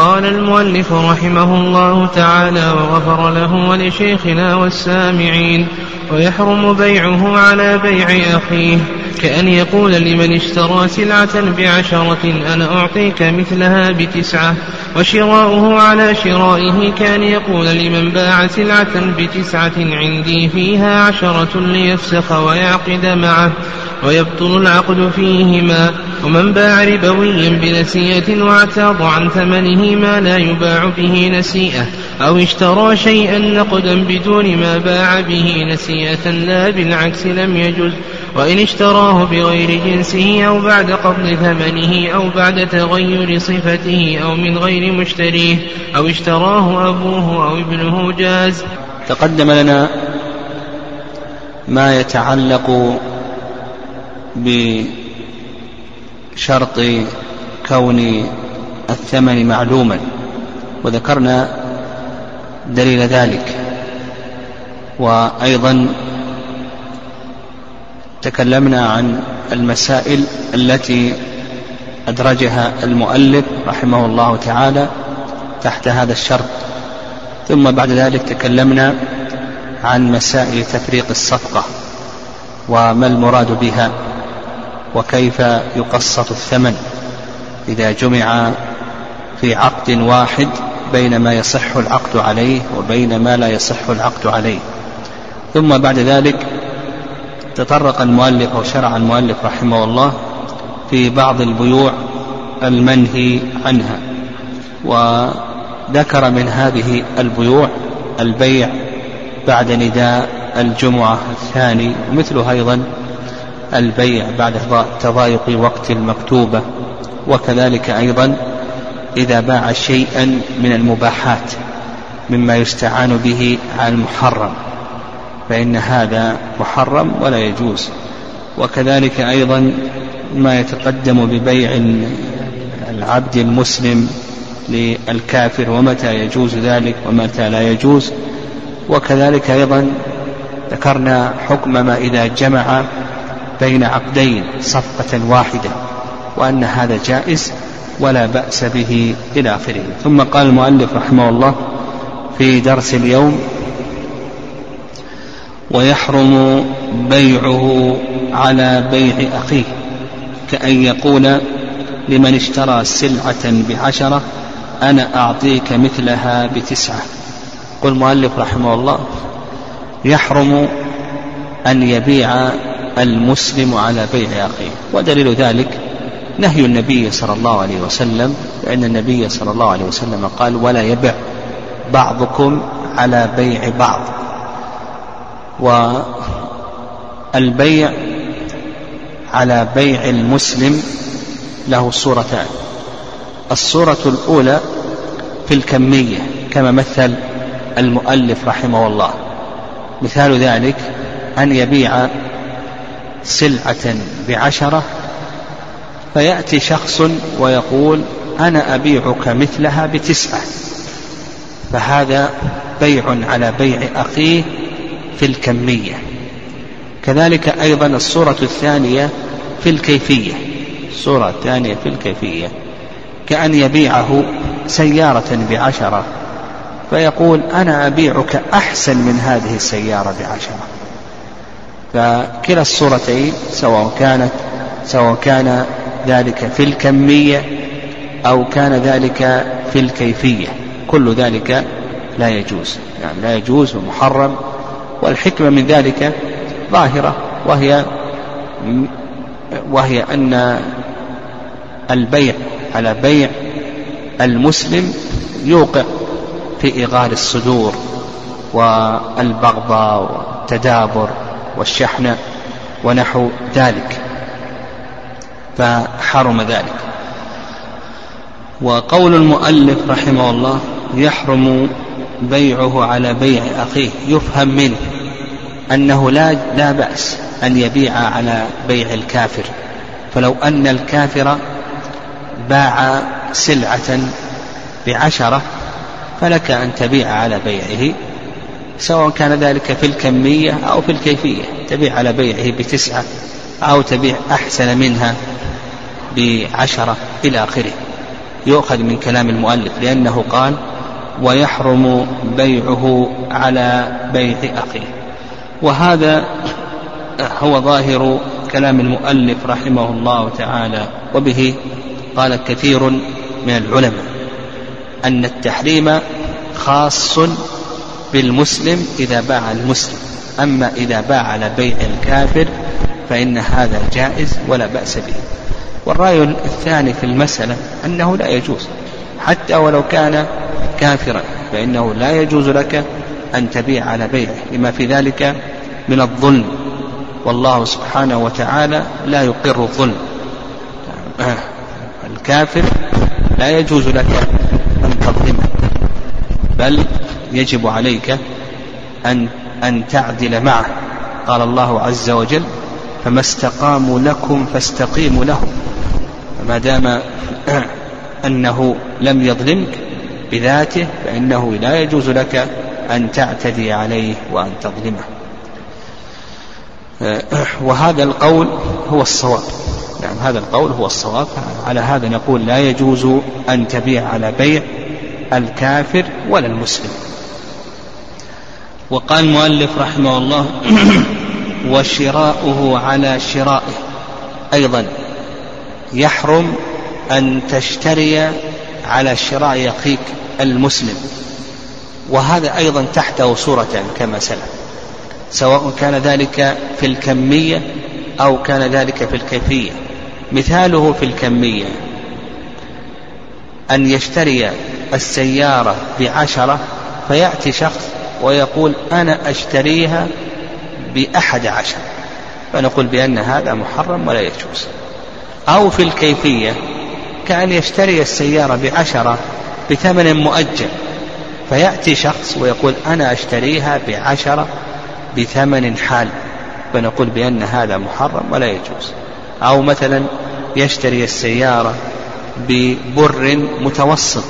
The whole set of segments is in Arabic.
قال المؤلف رحمه الله تعالى وغفر له ولشيخنا والسامعين ويحرم بيعه على بيع أخيه. كأن يقول لمن اشترى سلعة بعشرة أنا أعطيك مثلها بتسعة. وشراؤه على شرائه كان يقول لمن باع سلعة بتسعة عندي فيها عشرة ليفسخ ويعقد معه ويبطل العقد فيهما. ومن باع ربويا بنسيئة واعتاض عن ثمنه ما لا يباع به نسيئة. أو اشترى شيئا نقدا بدون ما باع به نسيئة لا بالعكس لم يجز. وإن اشتراه بغير جنسه أو بعد قبض ثمنه أو بعد تغير صفته أو من غير مشتريه. أو اشتراه أبوه أو ابنه جاز. تقدم لنا ما يتعلق بشرط كون الثمن معلوما. وذكرنا دليل ذلك. وأيضا تكلمنا عن المسائل التي أدرجها المؤلف رحمه الله تعالى تحت هذا الشرط. ثم بعد ذلك تكلمنا عن مسائل تفريق الصفقة وما المراد بها وكيف يقسط الثمن إذا جمع في عقد واحد بين ما يصح العقد عليه وبين ما لا يصح العقد عليه. ثم بعد ذلك تطرق المؤلف أو شرع المؤلف رحمه الله في بعض البيوع المنهي عنها وذكر من هذه البيوع البيع بعد نداء الجمعة الثاني مثله أيضا البيع بعد تضايق وقت المكتوبة وكذلك أيضا إذا باع شيئا من المباحات مما يستعان به على المحرم فإن هذا محرم ولا يجوز. وكذلك أيضا ما يتقدم ببيع العبد المسلم للكافر ومتى يجوز ذلك ومتى لا يجوز. وكذلك أيضا ذكرنا حكم ما إذا جمع بين عقدين صفقة واحدة وأن هذا جائز ولا بأس به إلى آخره. ثم قال المؤلف رحمه الله في درس اليوم ويحرم بيعه على بيع أخيه كأن يقول لمن اشترى سلعة بعشرة أنا أعطيك مثلها بتسعة. قل المؤلف رحمه الله يحرم أن يبيع المسلم على بيع أخيه ودليل ذلك نهي النبي صلى الله عليه وسلم لأن النبي صلى الله عليه وسلم قال ولا يبع بعضكم على بيع بعض. والبيع على بيع المسلم له صورتان. الصورة الأولى في الكمية كما مثل المؤلف رحمه الله. مثال ذلك أن يبيع سلعة بعشرة فيأتي شخص ويقول أنا أبيعك مثلها بتسعة. فهذا بيع على بيع أخيه في الكمية. كذلك أيضا الصورة الثانية في الكيفية. الصورة الثانية في الكيفية. كأن يبيعه سيارة بعشرة. فيقول أنا أبيعك أحسن من هذه السيارة بعشرة. فكلا الصورتين سواء كانت سواء كان ذلك في الكمية أو كان ذلك في الكيفية. كل ذلك لا يجوز. يعني لا يجوز ومحرم. والحكمة من ذلك ظاهرة وهي وهي أن البيع على بيع المسلم يوقع في إغار الصدور والبغضاء والتدابر والشحنة ونحو ذلك. فحرم ذلك. وقول المؤلف رحمه الله يحرم بيعه على بيع أخيه يفهم منه أنه لا لا بأس أن يبيع على بيع الكافر. فلو أن الكافر باع سلعة بعشرة فلك أن تبيع على بيعه سواء كان ذلك في الكمية أو في الكيفية تبيع على بيعه بتسعة أو تبيع أحسن منها. بعشرة إلى آخره. يؤخذ من كلام المؤلف لأنه قال ويحرم بيعه على بيع أخيه. وهذا هو ظاهر كلام المؤلف رحمه الله تعالى وبه قال كثير من العلماء أن التحريم خاص بالمسلم إذا باع المسلم. أما إذا باع على بيع الكافر فإن هذا جائز ولا بأس به. والرأي الثاني في المسألة أنه لا يجوز حتى ولو كان كافرا فإنه لا يجوز لك أن تبيع على بيعه لما في ذلك من الظلم. والله سبحانه وتعالى لا يقر الظلم. الكافر لا يجوز لك أن تظلمه بل يجب عليك أن أن تعدل معه. قال الله عز وجل فما استقاموا لكم فاستقيموا لهم. فما دام أنه لم يظلمك بذاته فإنه لا يجوز لك أن تعتدي عليه وأن تظلمه. وهذا القول هو الصواب. نعم هذا القول هو الصواب. على هذا نقول لا يجوز أن تبيع على بيع الكافر ولا المسلم. وقال المؤلف رحمه الله وشراؤه على شرائه. أيضا يحرم أن تشتري على شراء أخيك المسلم. وهذا أيضا تحته صورتان كما سلف. سواء كان ذلك في الكمية أو كان ذلك في الكيفية. مثاله في الكمية. أن يشتري السيارة بعشرة فيأتي شخص ويقول أنا أشتريها بأحد عشر. فنقول بأن هذا محرم ولا يجوز. أو في الكيفية كأن يشتري السيارة بعشرة بثمن مؤجل. فيأتي شخص ويقول أنا أشتريها بعشرة بثمن حال. فنقول بأن هذا محرم ولا يجوز. أو مثلا يشتري السيارة ببر متوسط.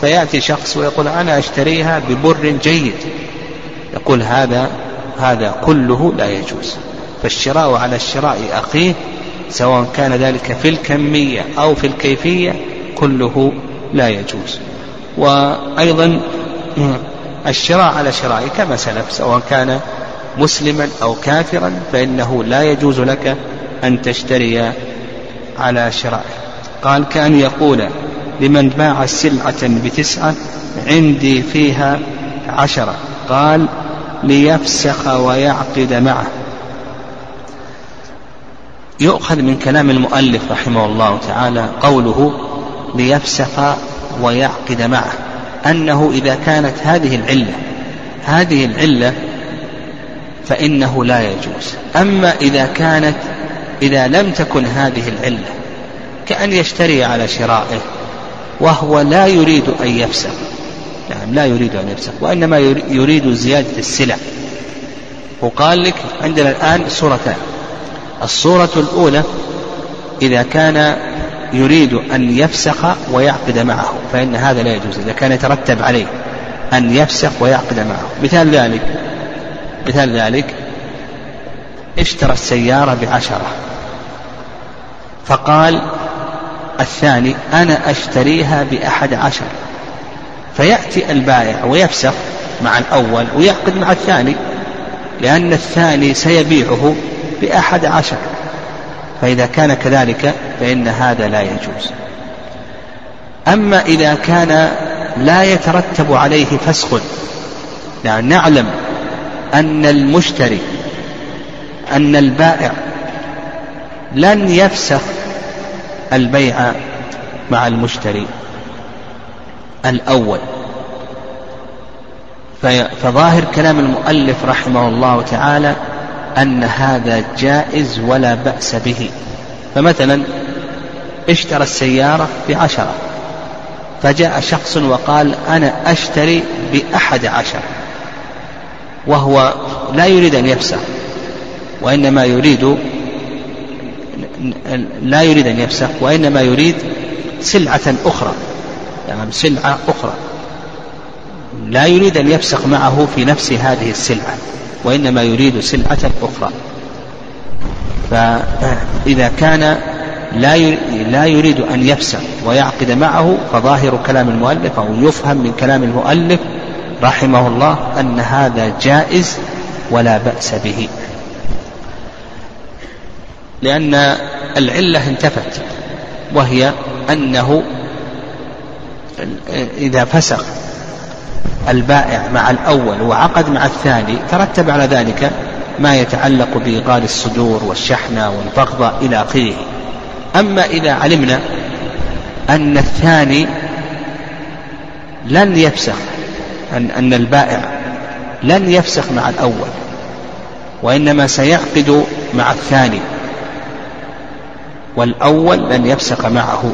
فيأتي شخص ويقول أنا أشتريها ببر جيد. يقول هذا هذا كله لا يجوز. فالشراء على الشراء أخيه سواء كان ذلك في الكمية أو في الكيفية كله لا يجوز. وأيضا الشراء على شراء كما سلف سواء كان مسلما أو كافرا فإنه لا يجوز لك أن تشتري على شرائه قال كأن يقول لمن باع سلعة بتسعة عندي فيها عشرة. قال ليفسخ ويعقد معه. يؤخذ من كلام المؤلف رحمه الله تعالى قوله ليفسخ ويعقد معه أنه إذا كانت هذه العلة هذه العلة فإنه لا يجوز. أما إذا كانت إذا لم تكن هذه العلة كأن يشتري على شرائه وهو لا يريد أن يفسخ. نعم لا يريد أن يفسخ وإنما يريد زيادة السلع. وقال لك عندنا الآن صورتان الصورة الأولى إذا كان يريد أن يفسخ ويعقد معه فإن هذا لا يجوز إذا كان يترتب عليه أن يفسخ ويعقد معه. مثال ذلك مثال ذلك اشترى السيارة بعشرة. فقال الثاني أنا أشتريها بأحد عشر. فيأتي البائع ويفسخ مع الأول ويعقد مع الثاني لأن الثاني سيبيعه بأحد عشر. فإذا كان كذلك فإن هذا لا يجوز. أما إذا كان لا يترتب عليه فسخ يعني نعلم أن المشتري أن البائع لن يفسخ البيع مع المشتري. الأول. فظاهر كلام المؤلف رحمه الله تعالى أن هذا جائز ولا بأس به. فمثلا اشترى السيارة بعشرة فجاء شخص وقال أنا أشتري بأحد عشر وهو لا يريد أن يفسخ وإنما يريد لا يريد أن يفسخ وإنما يريد سلعة أخرى. يعني سلعة أخرى. لا يريد أن يفسخ معه في نفس هذه السلعة وإنما يريد سلعة أخرى. فإذا كان لا لا يريد أن يفسخ ويعقد معه فظاهر كلام المؤلف أو يفهم من كلام المؤلف رحمه الله أن هذا جائز ولا بأس به. لأن العلة انتفت وهي أنه إذا فسخ البائع مع الأول وعقد مع الثاني ترتب على ذلك ما يتعلق بإيقاد الصدور والشحنة والبغضة إلى آخره أما إذا علمنا أن الثاني لن يفسخ أن أن البائع لن يفسخ مع الأول وإنما سيعقد مع الثاني والأول لن يفسخ معه.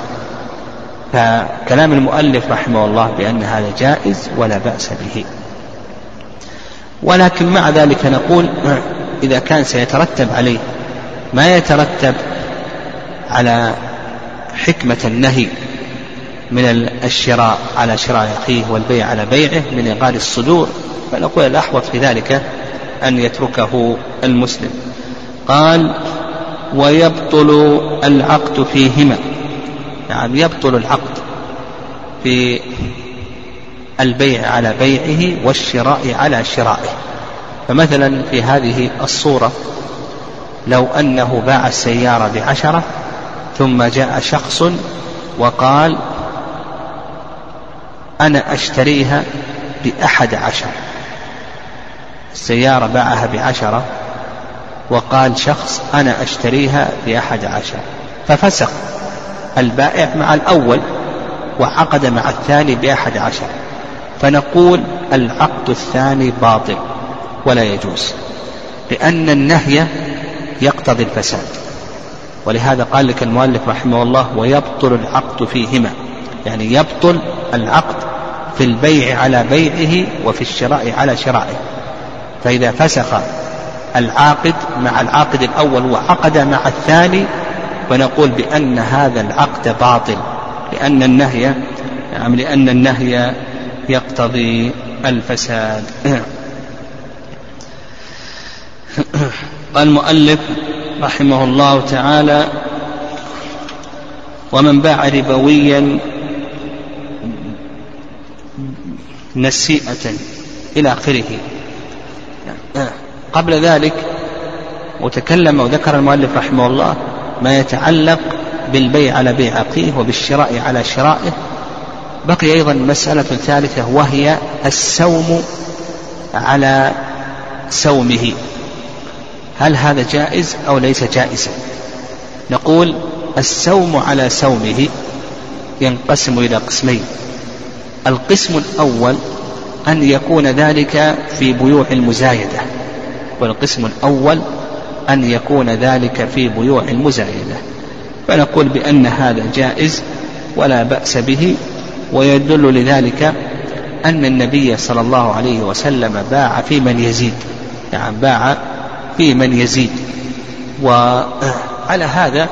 فكلام المؤلف رحمه الله بأن هذا جائز ولا بأس به. ولكن مع ذلك نقول إذا كان سيترتب عليه ما يترتب على حكمة النهي من الشراء على شراء أخيه والبيع على بيعه من إيقاد الصدور فنقول الأحوط في ذلك أن يتركه المسلم. قال ويبطل العقد فيهما نعم يبطل العقد في البيع على بيعه والشراء على شرائه. فمثلا في هذه الصورة لو أنه باع السيارة بعشرة ثم جاء شخص وقال أنا أشتريها بأحد عشر. السيارة باعها بعشرة وقال شخص أنا أشتريها بأحد عشر. ففسق. البائع مع الأول وعقد مع الثاني بأحد عشر. فنقول العقد الثاني باطل ولا يجوز لأن النهي يقتضي الفساد. ولهذا قال لك المؤلف رحمه الله ويبطل العقد فيهما. يعني يبطل العقد في البيع على بيعه وفي الشراء على شرائه. فإذا فسخ العاقد مع العاقد الأول وعقد مع الثاني فنقول بأن هذا العقد باطل لأن النهي يعني لأن النهي يقتضي الفساد. المؤلف رحمه الله تعالى ومن باع ربويا نسيئة إلى آخره. قبل ذلك وتكلم وذكر المؤلف رحمه الله ما يتعلق بالبيع على بيع أخيه وبالشراء على شرائه. بقي أيضا مسألة ثالثة وهي السوم على سومه. هل هذا جائز أو ليس جائزا؟ نقول السوم على سومه ينقسم إلى قسمين. القسم الأول أن يكون ذلك في بيوع المزايدة والقسم الأول أن يكون ذلك في بيوع المزايدة. فنقول بأن هذا جائز ولا بأس به ويدل لذلك أن النبي صلى الله عليه وسلم باع في من يزيد. يعني باع في من يزيد. وعلى هذا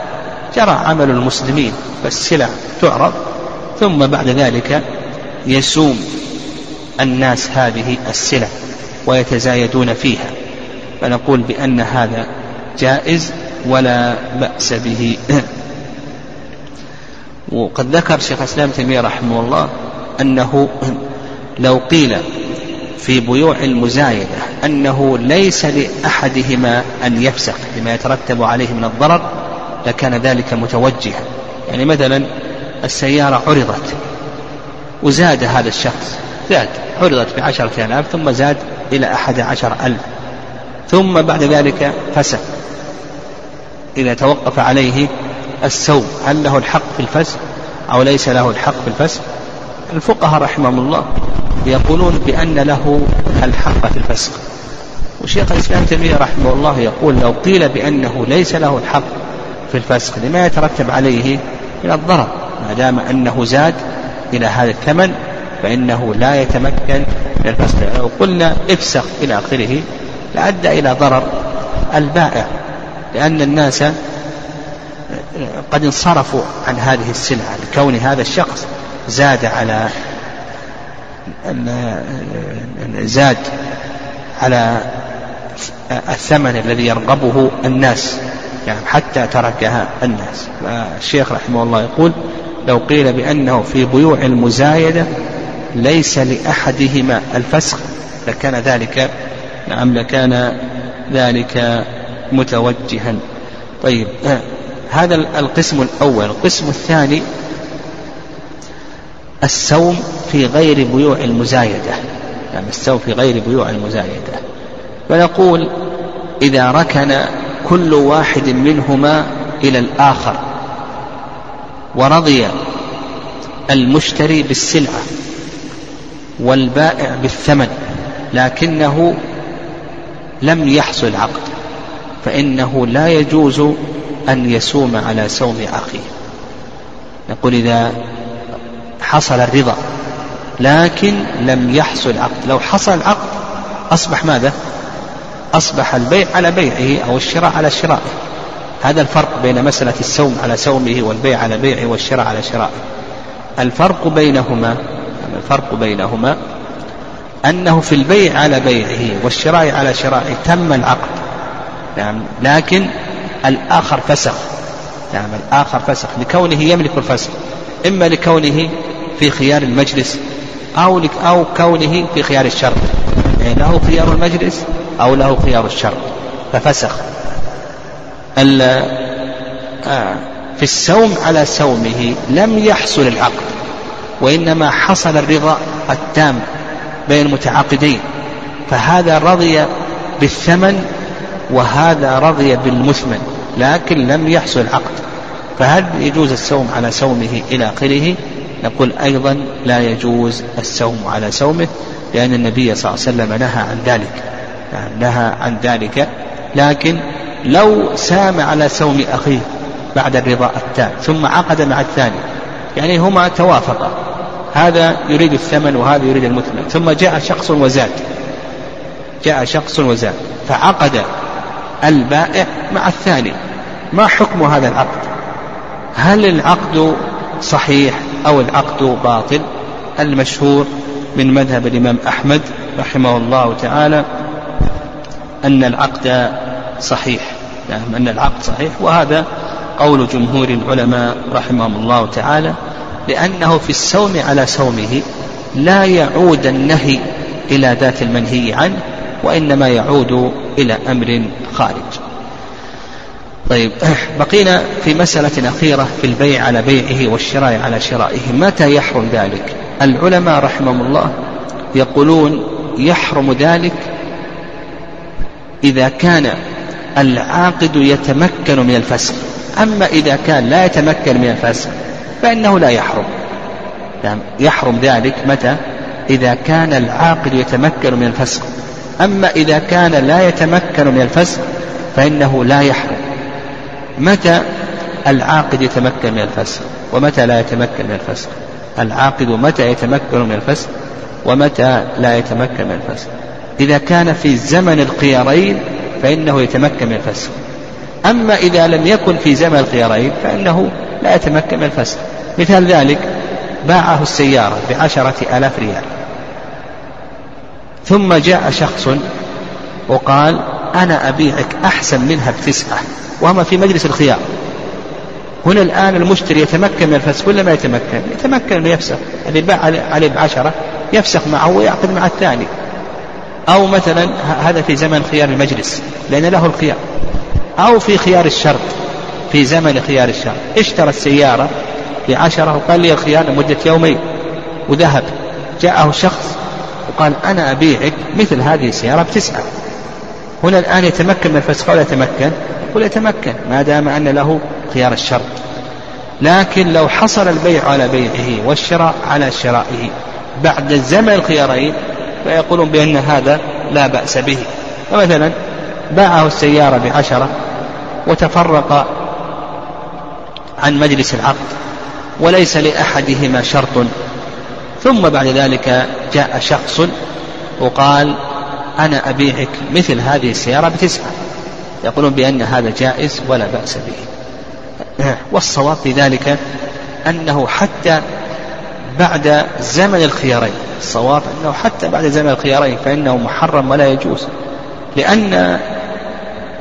جرى عمل المسلمين فالسلع تعرض ثم بعد ذلك يسوم الناس هذه السلع ويتزايدون فيها. فنقول بأن هذا جائز ولا بأس به. وقد ذكر شيخ الإسلام تيمية رحمه الله أنه لو قيل في بيوع المزايدة أنه ليس لأحدهما أن يفسخ لما يترتب عليه من الضرر لكان ذلك متوجها. يعني مثلا السيارة عرضت وزاد هذا الشخص زاد عرضت بعشرة آلاف ثم زاد إلى أحد عشر ألف ثم بعد ذلك فسخ إذا توقف عليه السوم هل له الحق في الفسخ أو ليس له الحق في الفسخ الفقهاء رحمهم الله يقولون بأن له الحق في الفسخ وشيخ الإسلام تيمية رحمه الله يقول لو قيل بأنه ليس له الحق في الفسخ لما يترتب عليه من الضرر ما دام أنه زاد إلى هذا الثمن فإنه لا يتمكن من الفسخ لو قلنا افسخ إلى آخره لأدى إلى ضرر البائع. لأن الناس قد انصرفوا عن هذه السلعة لكون هذا الشخص زاد على زاد على الثمن الذي يرغبه الناس يعني حتى تركها الناس. الشيخ رحمه الله يقول لو قيل بأنه في بيوع المزايدة ليس لأحدهما الفسخ لكان ذلك نعم لكان ذلك متوجها. طيب هذا القسم الأول. القسم الثاني السوم في غير بيوع المزايدة. يعني السوم في غير بيوع المزايدة. فنقول إذا ركن كل واحد منهما إلى الآخر ورضي المشتري بالسلعة والبائع بالثمن لكنه لم يحصل العقد فإنه لا يجوز أن يسوم على سوم أخيه. نقول إذا حصل الرضا لكن لم يحصل العقد لو حصل العقد أصبح ماذا؟ أصبح البيع على بيعه أو الشراء على شرائه. هذا الفرق بين مسألة السوم على سومه والبيع على بيعه والشراء على شرائه. الفرق بينهما الفرق بينهما أنه في البيع على بيعه والشراء على شرائه تم العقد. نعم. لكن الآخر فسخ. نعم الآخر فسخ. لكونه يملك الفسخ. إما لكونه في خيار المجلس أو أو كونه في خيار الشرط يعني له خيار المجلس أو له خيار الشرط ففسخ. آه في السوم على سومه لم يحصل العقد وإنما حصل الرضا التام بين المتعاقدين. فهذا رضي بالثمن وهذا رضي بالمثمن لكن لم يحصل العقد فهل يجوز السوم على سومه إلى آخره؟ نقول أيضا لا يجوز السوم على سومه لأن النبي صلى الله عليه وسلم نهى عن ذلك. نهى عن ذلك. لكن لو سام على سوم أخيه بعد الرضا التام ثم عقد مع الثاني يعني هما توافقا. هذا يريد الثمن وهذا يريد المثمن. ثم جاء شخص وزاد. جاء شخص وزاد فعقد. البائع مع الثاني. ما حكم هذا العقد؟ هل العقد صحيح أو العقد باطل؟ المشهور من مذهب الإمام أحمد رحمه الله تعالى أن العقد صحيح. يعني أن العقد صحيح. وهذا قول جمهور العلماء رحمهم الله تعالى لأنه في السوم على سومه لا يعود النهي إلى ذات المنهي عنه وإنما يعود إلى أمر خارج. طيب بقينا في مسألة أخيرة في البيع على بيعه والشراء على شرائه. متى يحرم ذلك؟ العلماء رحمهم الله يقولون يحرم ذلك إذا كان العاقد يتمكن من الفسخ أما إذا كان لا يتمكن من الفسخ فإنه لا يحرم. يعني يحرم ذلك متى؟ إذا كان العاقد يتمكن من الفسخ أما إذا كان لا يتمكن من الفسخ فإنه لا يحرم. متى العاقد يتمكن من الفسخ ومتى لا يتمكن من الفسخ العاقد متى يتمكن من الفسخ ومتى لا يتمكن من الفسخ إذا كان في زمن الخيارين فإنه يتمكن من الفسخ أما إذا لم يكن في زمن الخيارين فإنه لا يتمكن من الفسخ مثال ذلك باعه السيارة بعشرة آلاف ريال. ثم جاء شخص وقال أنا أبيعك أحسن منها بتسعة وهما في مجلس الخيار. هنا الآن المشتري يتمكن من الفسخ ولا ما يتمكن؟ يتمكن أن يفسخ اللي باع عليه بعشرة يفسخ معه ويعقد مع الثاني. أو مثلا هذا في زمن خيار المجلس لأن له الخيار. أو في خيار الشرط في زمن خيار الشرط. اشترى السيارة بعشرة وقال لي الخيار لمدة يومين وذهب. جاءه شخص وقال أنا أبيعك مثل هذه السيارة بتسعة. هنا الآن يتمكن من الفسخ ولا يتمكن؟ يقول يتمكن ما دام أن له خيار الشرط لكن لو حصل البيع على بيعه والشراء على شرائه بعد الزمن الخيارين فيقولون بأن هذا لا بأس به. فمثلا باعه السيارة بعشرة وتفرق عن مجلس العقد وليس لأحدهما شرط. ثم بعد ذلك جاء شخص وقال أنا أبيعك مثل هذه السيارة بتسعة. يقولون بأن هذا جائز ولا بأس به. والصواب في ذلك أنه حتى بعد زمن الخيارين الصواب أنه حتى بعد زمن الخيارين فإنه محرم ولا يجوز. لأن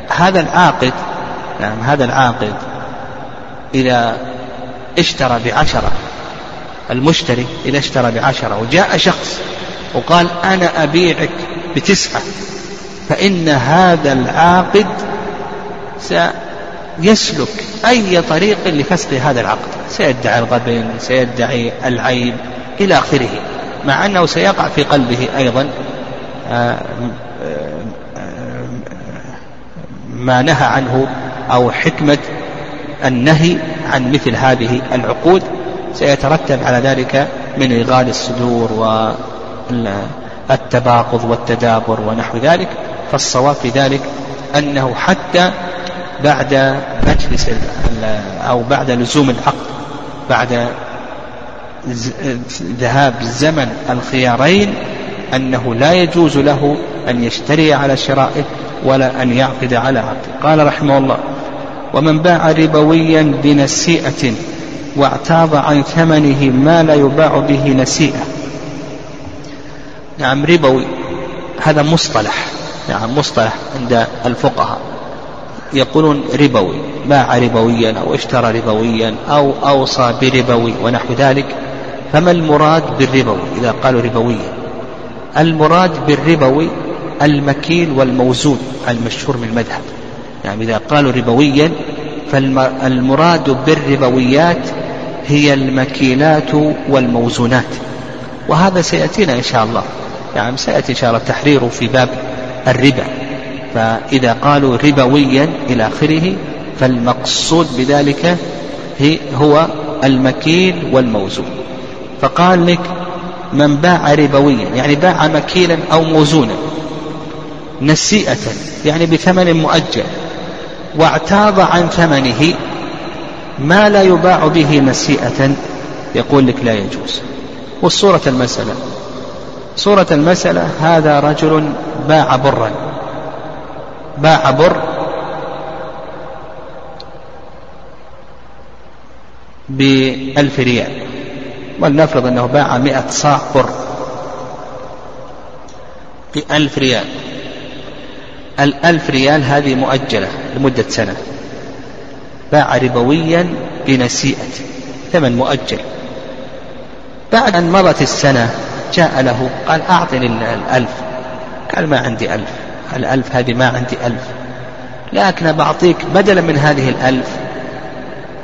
هذا العاقد نعم هذا العاقد إذا اشترى بعشرة المشتري إذا اشترى بعشرة وجاء شخص وقال أنا أبيعك بتسعة فإن هذا العاقد سيسلك أي طريق لفسخ هذا العقد. سيدعي الغبن سيدعي العيب إلى آخره مع أنه سيقع في قلبه أيضا آه، آه، ما نهى عنه أو حكمة النهي عن مثل هذه العقود. سيترتب على ذلك من إغال الصدور والتباغض والتدابر ونحو ذلك فالصواب في ذلك أنه حتى بعد مجلس أو بعد لزوم العقد بعد ذهاب زمن الخيارين أنه لا يجوز له أن يشتري على شرائه ولا أن يعقد على عقد قال رحمه الله ومن باع ربويا بنسيئة واعتاض عن ثمنه ما لا يباع به نسيئة. نعم ربوي. هذا مصطلح. نعم مصطلح عند الفقهاء. يقولون ربوي. باع ربويا أو اشترى ربويا أو أوصى بربوي ونحو ذلك. فما المراد بالربوي؟ إذا قالوا ربويا. المراد بالربوي المكيل والموزون المشهور من المذهب. يعني إذا قالوا ربويا فالمراد بالربويات هي المكيلات والموزونات. وهذا سيأتينا إن شاء الله. يعني سيأتي إن شاء الله تحريره في باب الربا. فإذا قالوا ربويا إلى آخره فالمقصود بذلك هو المكيل والموزون. فقال لك من باع ربويا يعني باع مكيلا أو موزونا نسيئة يعني بثمن مؤجل واعتاض عن ثمنه ما لا يباع به نسيئة يقول لك لا يجوز. والصورة المسألة. صورة المسألة هذا رجل باع برا. باع بر بألف ريال. ولنفرض أنه باع مئة صاع بر بألف ريال. الألف ريال هذه مؤجلة لمدة سنة. باع ربويا بنسيئة ثمن مؤجل. بعد أن مضت السنة جاء له قال أعطني الألف. قال ما عندي ألف. الألف هذه ما عندي ألف. لكن بعطيك بدلا من هذه الألف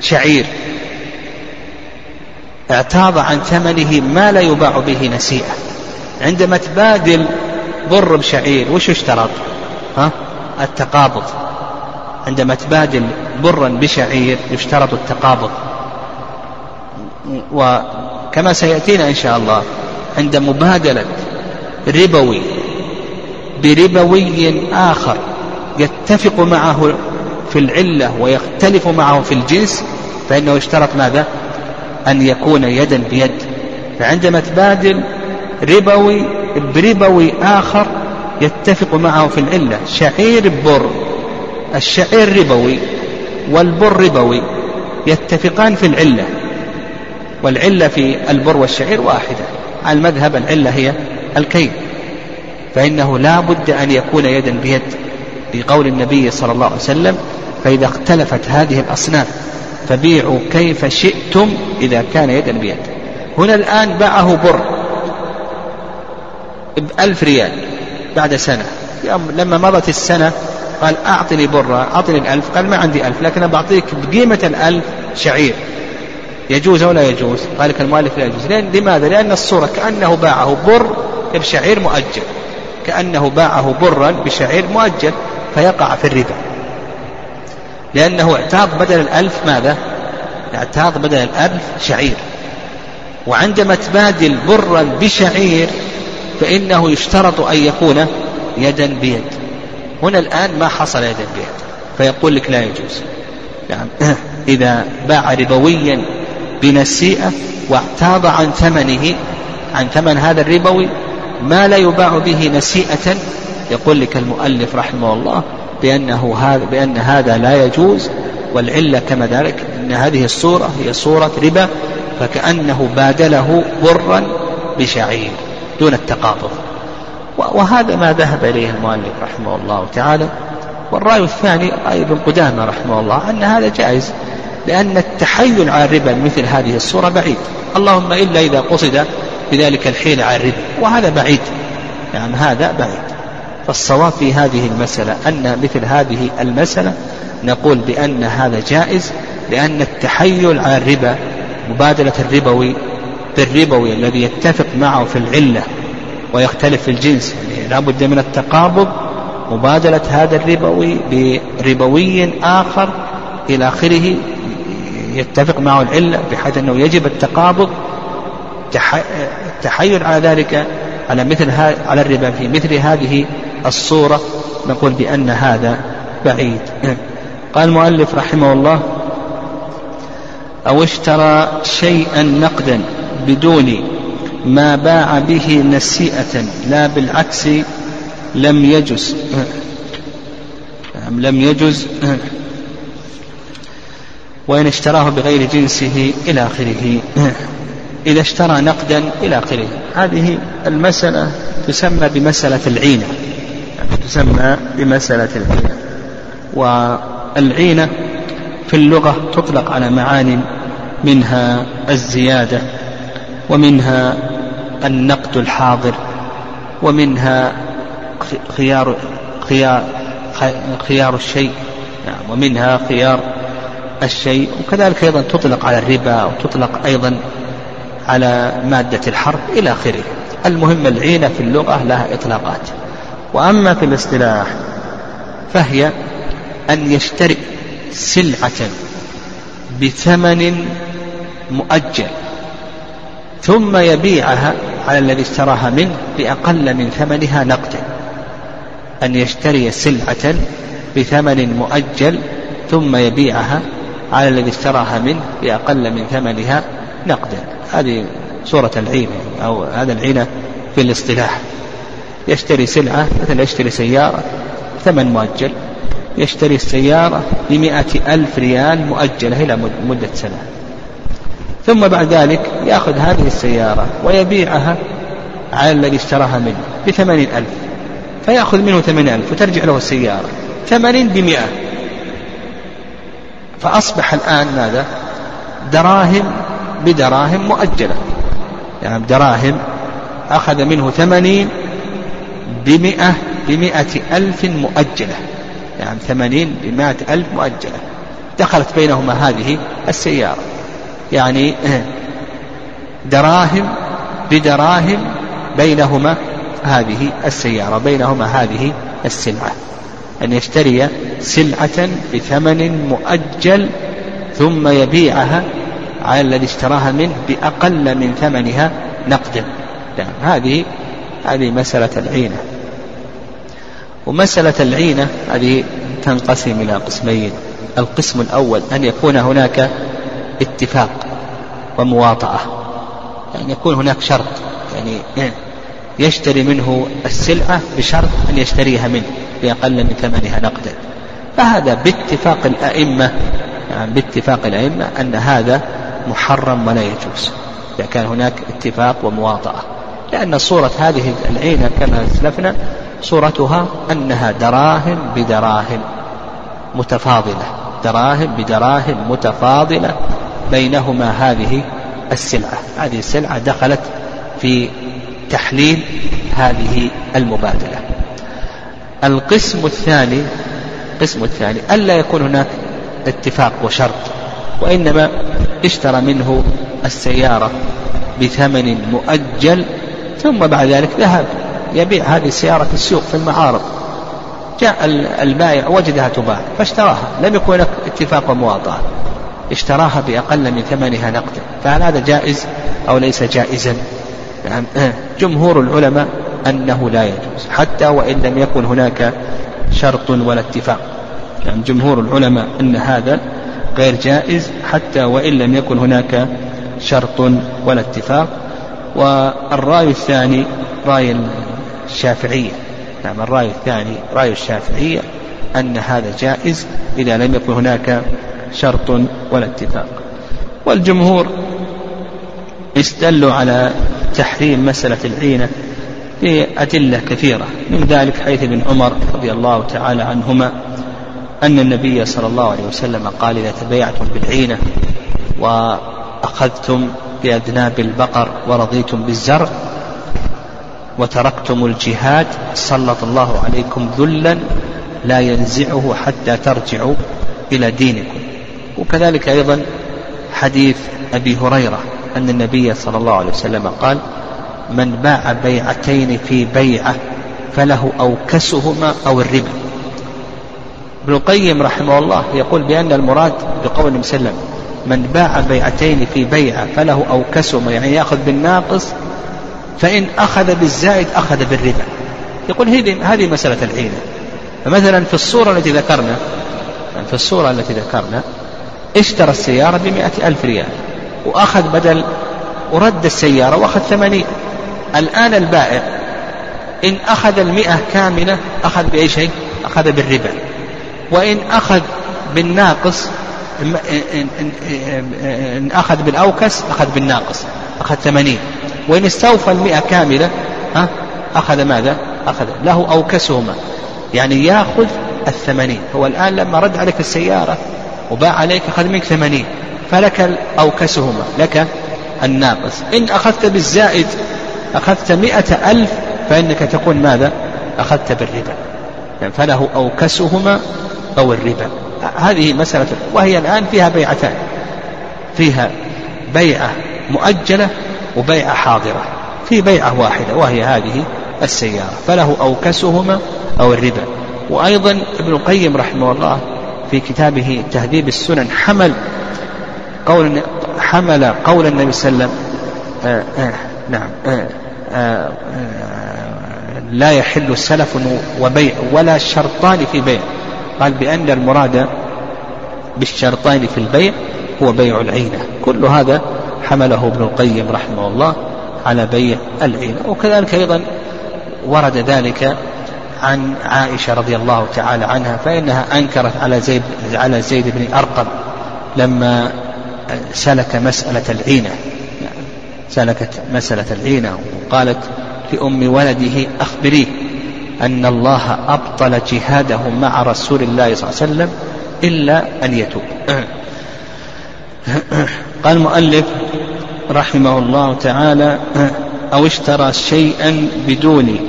شعير اعتاض عن ثمنه ما لا يباع به نسيئة. عندما تبادل بر بشعير وش اشترط؟ ها؟ التقابض. عندما تبادل برا بشعير يشترط التقابض. وكما سيأتينا إن شاء الله عند مبادلة ربوي بربوي آخر يتفق معه في العلة ويختلف معه في الجنس فإنه يشترط ماذا؟ أن يكون يدا بيد. فعندما تبادل ربوي بربوي آخر يتفق معه في العلة. شعير بر الشعير ربوي. والبر ربوي يتفقان في العلة. والعلة في البر والشعير واحدة. على المذهب العلة هي الكيل. فإنه لا بد أن يكون يدا بيد بقول النبي صلى الله عليه وسلم فإذا اختلفت هذه الأصناف فبيعوا كيف شئتم إذا كان يدا بيد. هنا الآن باعه بر بألف ريال بعد سنة. لما مضت السنة قال أعطني برة أعطني الألف. قال ما عندي ألف لكن بعطيك بقيمة الألف شعير. يجوز أو لا يجوز؟ قال لك المؤلف لا يجوز. لأن لماذا؟ لأن الصورة كأنه باعه بر بشعير مؤجل. كأنه باعه برا بشعير مؤجل فيقع في الربا. لأنه اعتاض بدل الألف ماذا؟ اعتاض بدل الألف شعير. وعندما تبادل برا بشعير فإنه يشترط أن يكون يدا بيد. هنا الآن ما حصل يدا بيد فيقول لك لا يجوز. يعني إذا باع ربويا بنسيئة واعتاض عن ثمنه عن ثمن هذا الربوي ما لا يباع به نسيئة؟ يقول لك المؤلف رحمه الله بأنه هذا بأن هذا لا يجوز والعلة كما ذلك أن هذه الصورة هي صورة ربا فكأنه بادله برا بشعير دون التقابض وهذا ما ذهب إليه المؤلف رحمه الله تعالى. والرأي الثاني رأي ابن قدامة رحمه الله أن هذا جائز لأن التحيل على الربا مثل هذه الصورة بعيد. اللهم إلا إذا قصد بذلك الحيل على الربا وهذا بعيد. يعني هذا بعيد. فالصواب في هذه المسألة أن مثل هذه المسألة نقول بأن هذا جائز لأن التحيل على الربا مبادلة الربوي بالربوي الذي يتفق معه في العلة ويختلف في الجنس. يعني لا بد من التقابض مبادلة هذا الربوي بربوي آخر إلى آخره يتفق معه العلة بحيث أنه يجب التقابض التحيل على ذلك على مثل على الربا في مثل هذه الصورة نقول بأن هذا بعيد. قال المؤلف رحمه الله أو اشترى شيئا نقدا بدون ما باع به نسيئة لا بالعكس لم يجز. نعم، لم يجز. وإن اشتراه بغير جنسه إلى آخره. إذا اشترى نقدا إلى آخره. هذه المسألة تسمى بمسألة العينة. تسمى بمسألة العينة. والعينة في اللغة تطلق على معان منها الزيادة. ومنها النقد الحاضر ومنها خيار خيار خيار الشيء نعم ومنها خيار الشيء وكذلك أيضا تطلق على الربا وتطلق أيضا على مادة الحرب إلى آخره. المهم العينة في اللغة لها إطلاقات. وأما في الاصطلاح فهي أن يشتري سلعة بثمن مؤجل. ثم يبيعها على الذي اشتراها منه بأقل من ثمنها نقدا أن يشتري سلعة بثمن مؤجل ثم يبيعها على الذي اشتراها منه بأقل من ثمنها نقدا. هذه صورة العينة أو هذا العينة في الاصطلاح. يشتري سلعة مثلا يشتري سيارة ثمن مؤجل يشتري السيارة بمئة ألف ريال مؤجلة إلى مدة سنة. ثم بعد ذلك يأخذ هذه السيارة ويبيعها على الذي اشتراها منه بثمانين ألف. فيأخذ منه ثمانين ألف وترجع له السيارة. ثمانين بمئة. فأصبح الآن ماذا؟ دراهم بدراهم مؤجلة. يعني دراهم أخذ منه ثمانين بمئة بمئة ألف مؤجلة. يعني ثمانين بمائة ألف مؤجلة. دخلت بينهما هذه السيارة. يعني دراهم بدراهم بينهما هذه السيارة بينهما هذه السلعة. أن يشتري سلعة بثمن مؤجل ثم يبيعها على الذي اشتراها منه بأقل من ثمنها نقدا. نعم هذه هذه مسألة العينة. ومسألة العينة هذه تنقسم إلى قسمين. القسم الأول أن يكون هناك اتفاق ومواطأة. يعني يكون هناك شرط. يعني يشتري منه السلعة بشرط أن يشتريها منه بأقل من ثمنها نقدا. فهذا باتفاق الأئمة يعني باتفاق الأئمة أن هذا محرم ولا يجوز. إذا كان هناك اتفاق ومواطأة. لأن صورة هذه العينة كما أسلفنا صورتها أنها دراهم بدراهم متفاضلة. دراهم بدراهم متفاضلة. بينهما هذه السلعة. هذه السلعة دخلت في تحليل هذه المبادلة. القسم الثاني القسم الثاني ألا يكون هناك اتفاق وشرط وإنما اشترى منه السيارة بثمن مؤجل ثم بعد ذلك ذهب يبيع هذه السيارة في السوق في المعارض. جاء البائع وجدها تباع فاشتراها لم يكن هناك اتفاق ومواطأة اشتراها بأقل من ثمنها نقدا. فهل هذا جائز أو ليس جائزا؟ يعني جمهور العلماء أنه لا يجوز. حتى وإن لم يكن هناك شرط ولا اتفاق. يعني جمهور العلماء أن هذا غير جائز حتى وإن لم يكن هناك شرط ولا اتفاق. والرأي الثاني رأي الشافعية. نعم الرأي الثاني رأي الشافعية أن هذا جائز إذا لم يكن هناك شرط ولا اتفاق. والجمهور استدلوا على تحريم مسألة العينة بأدلة كثيرة من ذلك حيث ابن عمر رضي الله تعالى عنهما أن النبي صلى الله عليه وسلم قال إذا تبايعتم بالعينة وأخذتم بأذناب البقر ورضيتم بالزرع وتركتم الجهاد سلط الله عليكم ذلا لا ينزعه حتى ترجعوا إلى دينكم. وكذلك أيضا حديث أبي هريرة أن النبي صلى الله عليه وسلم قال من باع بيعتين في بيعة فله أوكسهما أو الربا. ابن القيم رحمه الله يقول بأن المراد بقول وسلم من باع بيعتين في بيعة فله أوكسهما. يعني يأخذ بالناقص فإن أخذ بالزائد أخذ بالربا. يقول هذه هذه مسألة العينة. فمثلا في الصورة التي ذكرنا في الصورة التي ذكرنا اشترى السيارة بمئة ألف ريال وأخذ بدل ورد السيارة وأخذ ثمانين. الآن البائع إن أخذ المئة كاملة أخذ بأي شيء أخذ بالربا. وإن أخذ بالناقص إن أخذ بالأوكس أخذ بالناقص أخذ ثمانين. وإن استوفى المئة كاملة ها؟ أخذ ماذا؟ أخذ له أوكسهما. يعني يأخذ الثمانين. هو الآن لما رد عليك السيارة وباع عليك أخذ منك ثمانين فلك أوكسهما لك الناقص. إن أخذت بالزائد أخذت مئة ألف فإنك تكون ماذا؟ أخذت بالربا. يعني فله أوكسهما أو الربا. هذه مسألة وهي الآن فيها بيعتان. فيها بيعة مؤجلة وبيعة حاضرة. في بيعة واحدة وهي هذه السيارة. فله أوكسهما أو الربا. وأيضا ابن القيم رحمه الله في كتابه تهذيب السنن حمل قول حمل قول النبي صلى الله عليه وسلم آآ آآ نعم آآ لا يحل سلف وبيع ولا شرطان في بيع. قال بأن المراد بالشرطين في البيع هو بيع العينة. كل هذا حمله ابن القيم رحمه الله على بيع العينة. وكذلك أيضا ورد ذلك عن عائشة رضي الله تعالى عنها فإنها أنكرت على زيد على زيد بن أرقم لما سلك مسألة العينة. سلكت مسألة العينة وقالت لأم ولده أخبريه أن الله أبطل جهاده مع رسول الله صلى الله عليه وسلم إلا أن يتوب. قال المؤلف رحمه الله تعالى أو اشترى شيئا بدون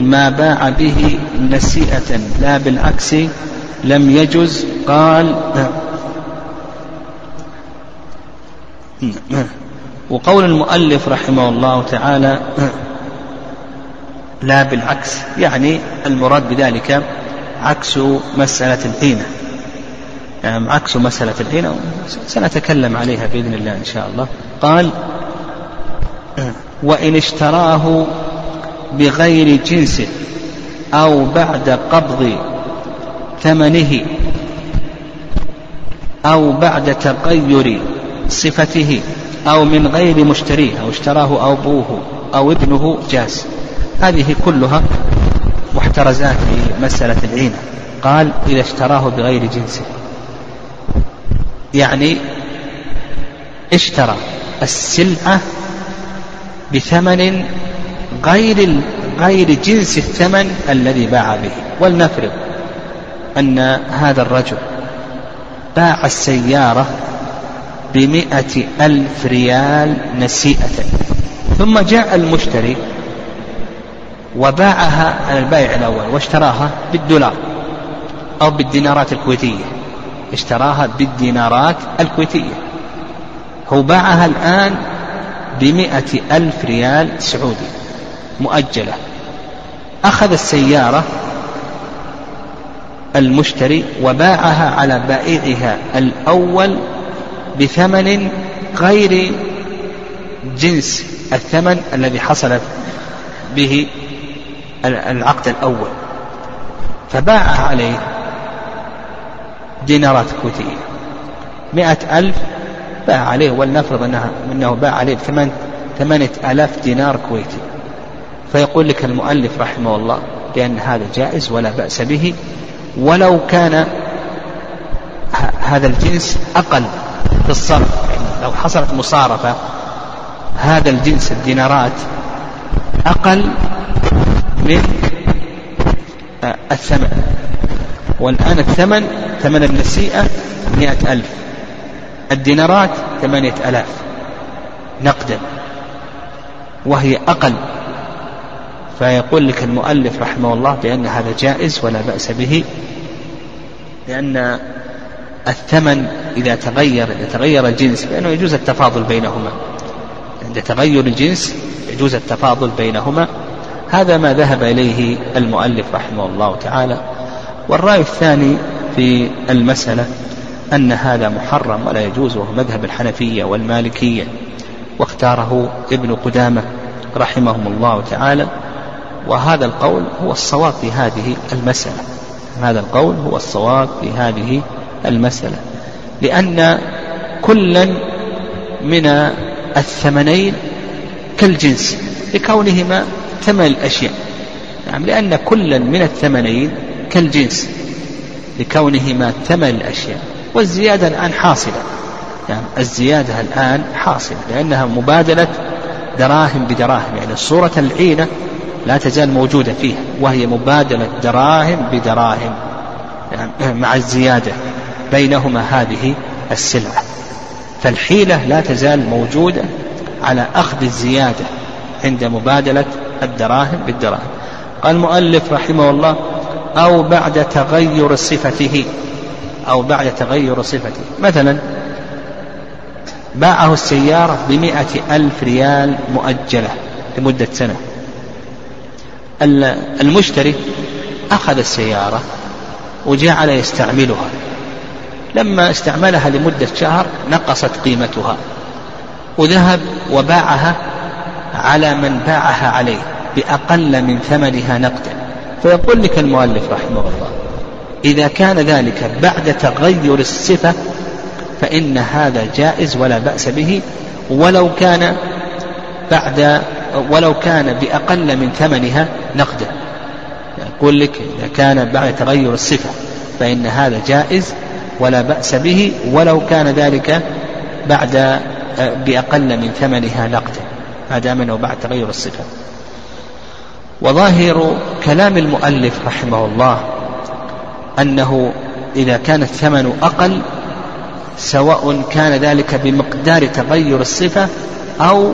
ما باع به نسيئة لا بالعكس لم يجز قال وقول المؤلف رحمه الله تعالى لا بالعكس يعني المراد بذلك عكس مسألة القيمة يعني عكس مسألة القيمة سنتكلم عليها بإذن الله إن شاء الله. قال وإن اشتراه بغير جنسه أو بعد قبض ثمنه أو بعد تغير صفته أو من غير مشتريه أو اشتراه أبوه أو ابنه جاز. هذه كلها محترزات في مسألة العينة قال إذا اشتراه بغير جنسه يعني اشترى السلعة بثمن غير غير جنس الثمن الذي باع به. ولنفرض أن هذا الرجل باع السيارة بمئة ألف ريال نسيئة. ثم جاء المشتري وباعها على البائع الأول واشتراها بالدولار أو بالدينارات الكويتية. اشتراها بالدينارات الكويتية. هو باعها الآن بمئة ألف ريال سعودي. مؤجلة. أخذ السيارة المشتري وباعها على بائعها الأول بثمن غير جنس الثمن الذي حصل به العقد الأول. فباع عليه دينارات كويتية. مئة ألف باع عليه ولنفرض أنها أنه باع عليه بثمان ثمانية آلاف دينار كويتي. فيقول لك المؤلف رحمه الله بأن هذا جائز ولا بأس به ولو كان هذا الجنس أقل في الصرف. لو حصلت مصارفة هذا الجنس الدينارات أقل من آه، الثمن. والآن الثمن ثمن النسيئة مئة ألف. الدينارات ثمانية ألاف نقدا. وهي أقل فيقول لك المؤلف رحمه الله بأن هذا جائز ولا بأس به لأن الثمن إذا تغير إذا تغير الجنس فإنه يجوز التفاضل بينهما. عند تغير الجنس يجوز التفاضل بينهما. هذا ما ذهب إليه المؤلف رحمه الله تعالى. والرأي الثاني في المسألة أن هذا محرم ولا يجوز وهو مذهب الحنفية والمالكية. واختاره ابن قدامة رحمهم الله تعالى. وهذا القول هو الصواب في هذه المسألة. هذا القول هو الصواب في هذه المسألة. لأن كلا من الثمنين كالجنس لكونهما ثمن الأشياء. نعم لأن كلا من الثمنين كالجنس لكونهما ثمن الأشياء. والزيادة الآن حاصلة. يعني الزيادة الآن حاصلة لأنها مبادلة دراهم بدراهم يعني الصورة العينة لا تزال موجودة فيها وهي مبادلة دراهم بدراهم يعني مع الزيادة بينهما هذه السلعة. فالحيلة لا تزال موجودة على أخذ الزيادة عند مبادلة الدراهم بالدراهم. قال المؤلف رحمه الله أو بعد تغير صفته أو بعد تغير صفته. مثلا باعه السيارة بمئة ألف ريال مؤجلة لمدة سنة. المشتري أخذ السيارة وجعل يستعملها. لما استعملها لمدة شهر نقصت قيمتها وذهب وباعها على من باعها عليه بأقل من ثمنها نقدا. فيقول لك المؤلف رحمه الله إذا كان ذلك بعد تغير الصفة فإن هذا جائز ولا بأس به ولو كان بعد ولو كان بأقل من ثمنها نقدا. يقول لك إذا كان بعد تغير الصفة فإن هذا جائز ولا بأس به ولو كان ذلك بعد بأقل من ثمنها نقدا. ما دام أنه بعد تغير الصفة. وظاهر كلام المؤلف رحمه الله أنه إذا كان الثمن أقل سواء كان ذلك بمقدار تغير الصفة أو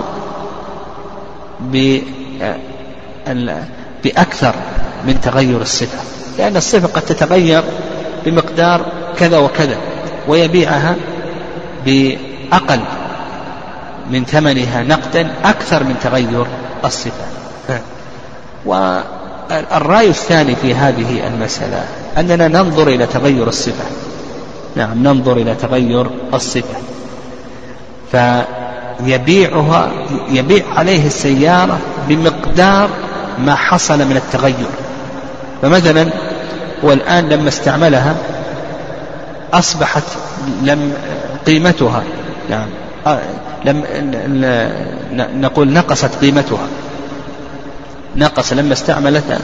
بأكثر من تغير الصفة. لأن الصفة قد تتغير بمقدار كذا وكذا ويبيعها بأقل من ثمنها نقدا أكثر من تغير الصفة. والرأي الثاني في هذه المسألة أننا ننظر إلى تغير الصفة. نعم ننظر إلى تغير الصفة. فيبيعها يبيع عليه السيارة بمقدار ما حصل من التغير. فمثلا والآن لما استعملها أصبحت لم قيمتها نعم لم نقول نقصت قيمتها. نقص لما استعملتها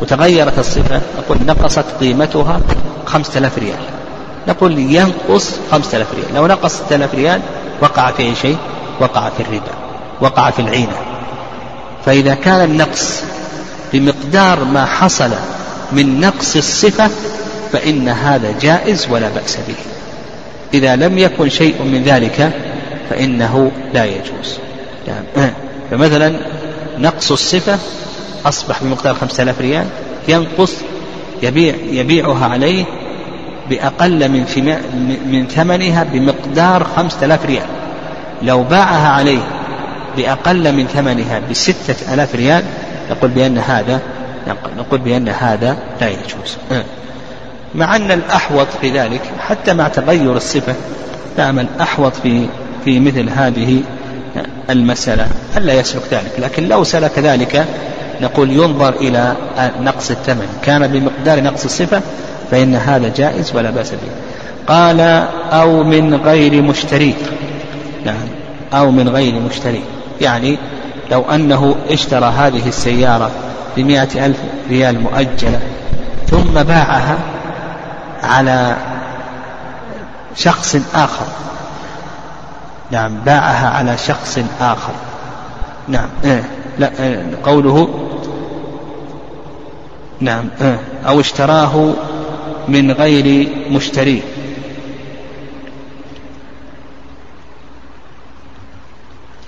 وتغيرت الصفة نقول نقصت قيمتها خمسة آلاف ريال. نقول ينقص خمسة آلاف ريال. لو نقص آلاف ريال وقع في أي شيء. وقع في الربا وقع في العينة. فإذا كان النقص بمقدار ما حصل من نقص الصفة فإن هذا جائز ولا بأس به. إذا لم يكن شيء من ذلك فإنه لا يجوز. يعني فمثلا نقص الصفة أصبح بمقدار خمسة آلاف ريال ينقص يبيع يبيعها عليه بأقل من من ثمنها بمقدار خمسة آلاف ريال. لو باعها عليه بأقل من ثمنها بستة آلاف ريال نقول بأن هذا نقول بأن هذا لا يجوز. مع أن الأحوط في ذلك حتى مع تغير الصفة نعم الأحوط في في مثل هذه المسألة ألا يسلك ذلك؟ لكن لو سلك ذلك نقول ينظر إلى نقص الثمن. كان بمقدار نقص الصفة فإن هذا جائز ولا بأس به. قال أو من غير مشتري. نعم. أو من غير مشتري. يعني لو أنه اشترى هذه السيارة بمئة ألف ريال مؤجلة ثم باعها على شخص آخر. نعم باعها على شخص آخر. نعم إيه لا إيه قوله نعم أو اشتراه من غير مشتريه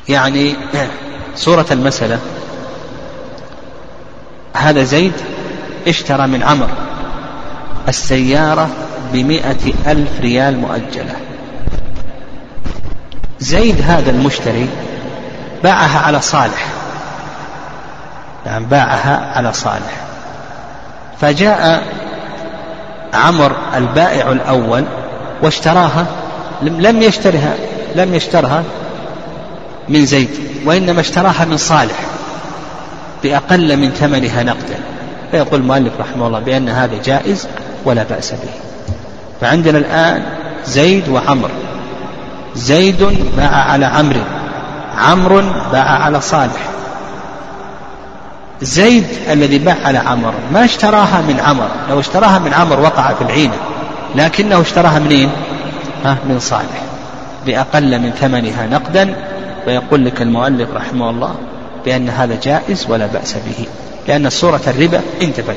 يعني صورة المسألة. هذا زيد اشترى من عمر السيارة بمئة ألف ريال مؤجلة. زيد هذا المشتري باعها على صالح. يعني باعها على صالح. فجاء عمر البائع الأول واشتراها لم يشترها لم يشترها من زيد وإنما اشتراها من صالح بأقل من ثمنها نقدا. فيقول المؤلف رحمه الله بأن هذا جائز ولا بأس به. فعندنا الآن زيد وعمر. زيد باع على عمرو عمرو باع على صالح. زيد الذي باع على عمر ما اشتراها من عمر. لو اشتراها من عمر وقع في العينة لكنه اشتراها منين؟ ها من صالح بأقل من ثمنها نقدا ويقول لك المؤلف رحمه الله بأن هذا جائز ولا بأس به لأن صورة الربا انتفت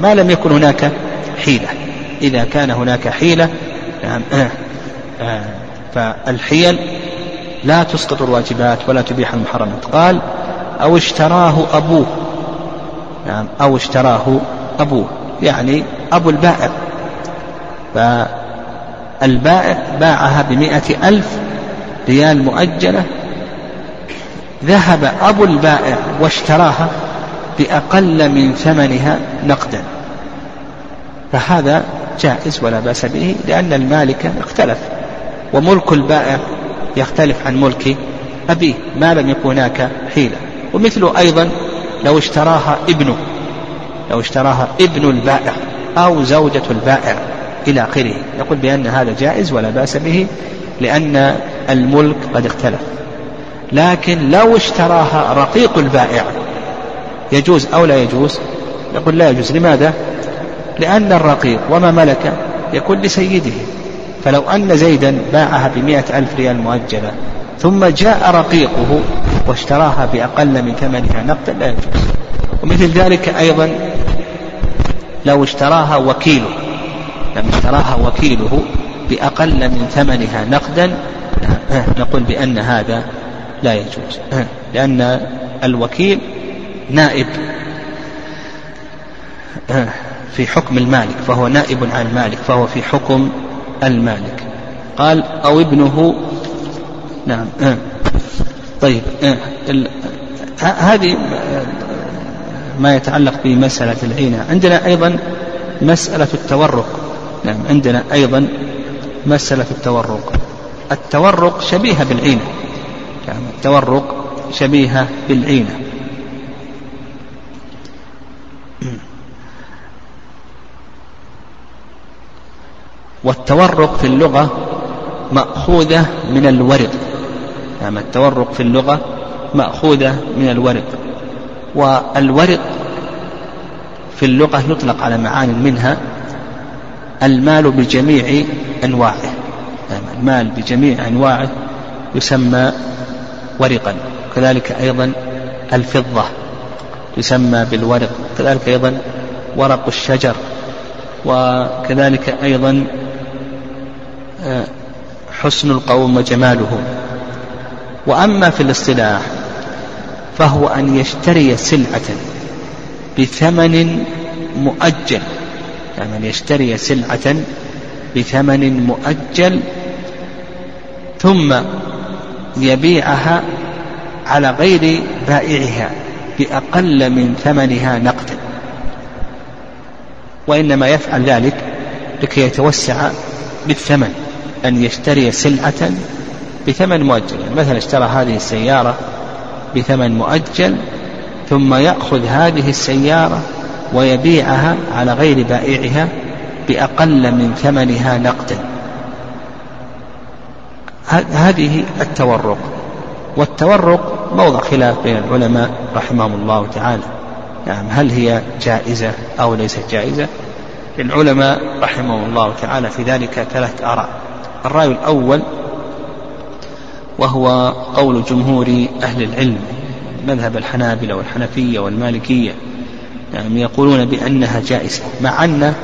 ما لم يكن هناك حيلة. إذا كان هناك حيلة نعم آه آه فالحيل لا تسقط الواجبات ولا تبيح المحرمات قال أو اشتراه أبوه. نعم أو اشتراه أبوه. يعني أبو البائع. فالبائع باعها بمئة ألف ريال مؤجلة ذهب أبو البائع واشتراها بأقل من ثمنها نقدا. فهذا جائز ولا بأس به لأن المالك اختلف وملك البائع يختلف عن ملك أبيه ما لم يكن هناك حيلة. ومثله أيضا لو اشتراها ابنه لو اشتراها ابن البائع أو زوجة البائع إلى آخره. يقول بأن هذا جائز ولا بأس به لأن الملك قد اختلف. لكن لو اشتراها رقيق البائع يجوز أو لا يجوز؟ يقول لا يجوز. لماذا؟ لأن الرقيق وما ملك يكون لسيده. فلو أن زيدا باعها بمئة ألف ريال مؤجلة ثم جاء رقيقه واشتراها بأقل من ثمنها نقدا لا يجوز. ومثل ذلك أيضا لو اشتراها وكيله لما اشتراها وكيله بأقل من ثمنها نقدا نقول بأن هذا لا يجوز. لأن الوكيل نائب في حكم المالك فهو نائب عن المالك فهو في حكم المالك. قال أو ابنه. نعم. طيب. هذه ما يتعلق بمسألة العينة. عندنا أيضا مسألة التورق. نعم. عندنا أيضا مسألة التورق. التورق شبيهة بالعينة. يعني التورق شبيهة بالعينة. والتورق في اللغة مأخوذة من الورق. يعني التورق في اللغة مأخوذة من الورق. والورق في اللغة يطلق على معان منها المال بجميع أنواعه. يعني المال بجميع أنواعه يسمى ورقا. كذلك أيضا الفضة يسمى بالورق. كذلك أيضا ورق الشجر. وكذلك أيضا آه، حسن القوم وجماله. وأما في الاصطلاح فهو أن يشتري سلعة بثمن مؤجل. يعني أن يشتري سلعة بثمن مؤجل ثم يبيعها على غير بائعها بأقل من ثمنها نقدا. وإنما يفعل ذلك لكي يتوسع بالثمن أن يشتري سلعة بثمن مؤجل. يعني مثلا اشترى هذه السيارة بثمن مؤجل ثم يأخذ هذه السيارة ويبيعها على غير بائعها بأقل من ثمنها نقدا. هذه التورق. والتورق موضع خلاف بين العلماء رحمهم الله تعالى. نعم هل هي جائزة أو ليست جائزة؟ للعلماء رحمهم الله تعالى في ذلك ثلاث آراء. الرأي الأول وهو قول جمهور أهل العلم مذهب الحنابلة والحنفية والمالكية. يعني يقولون بأنها جائزة مع أن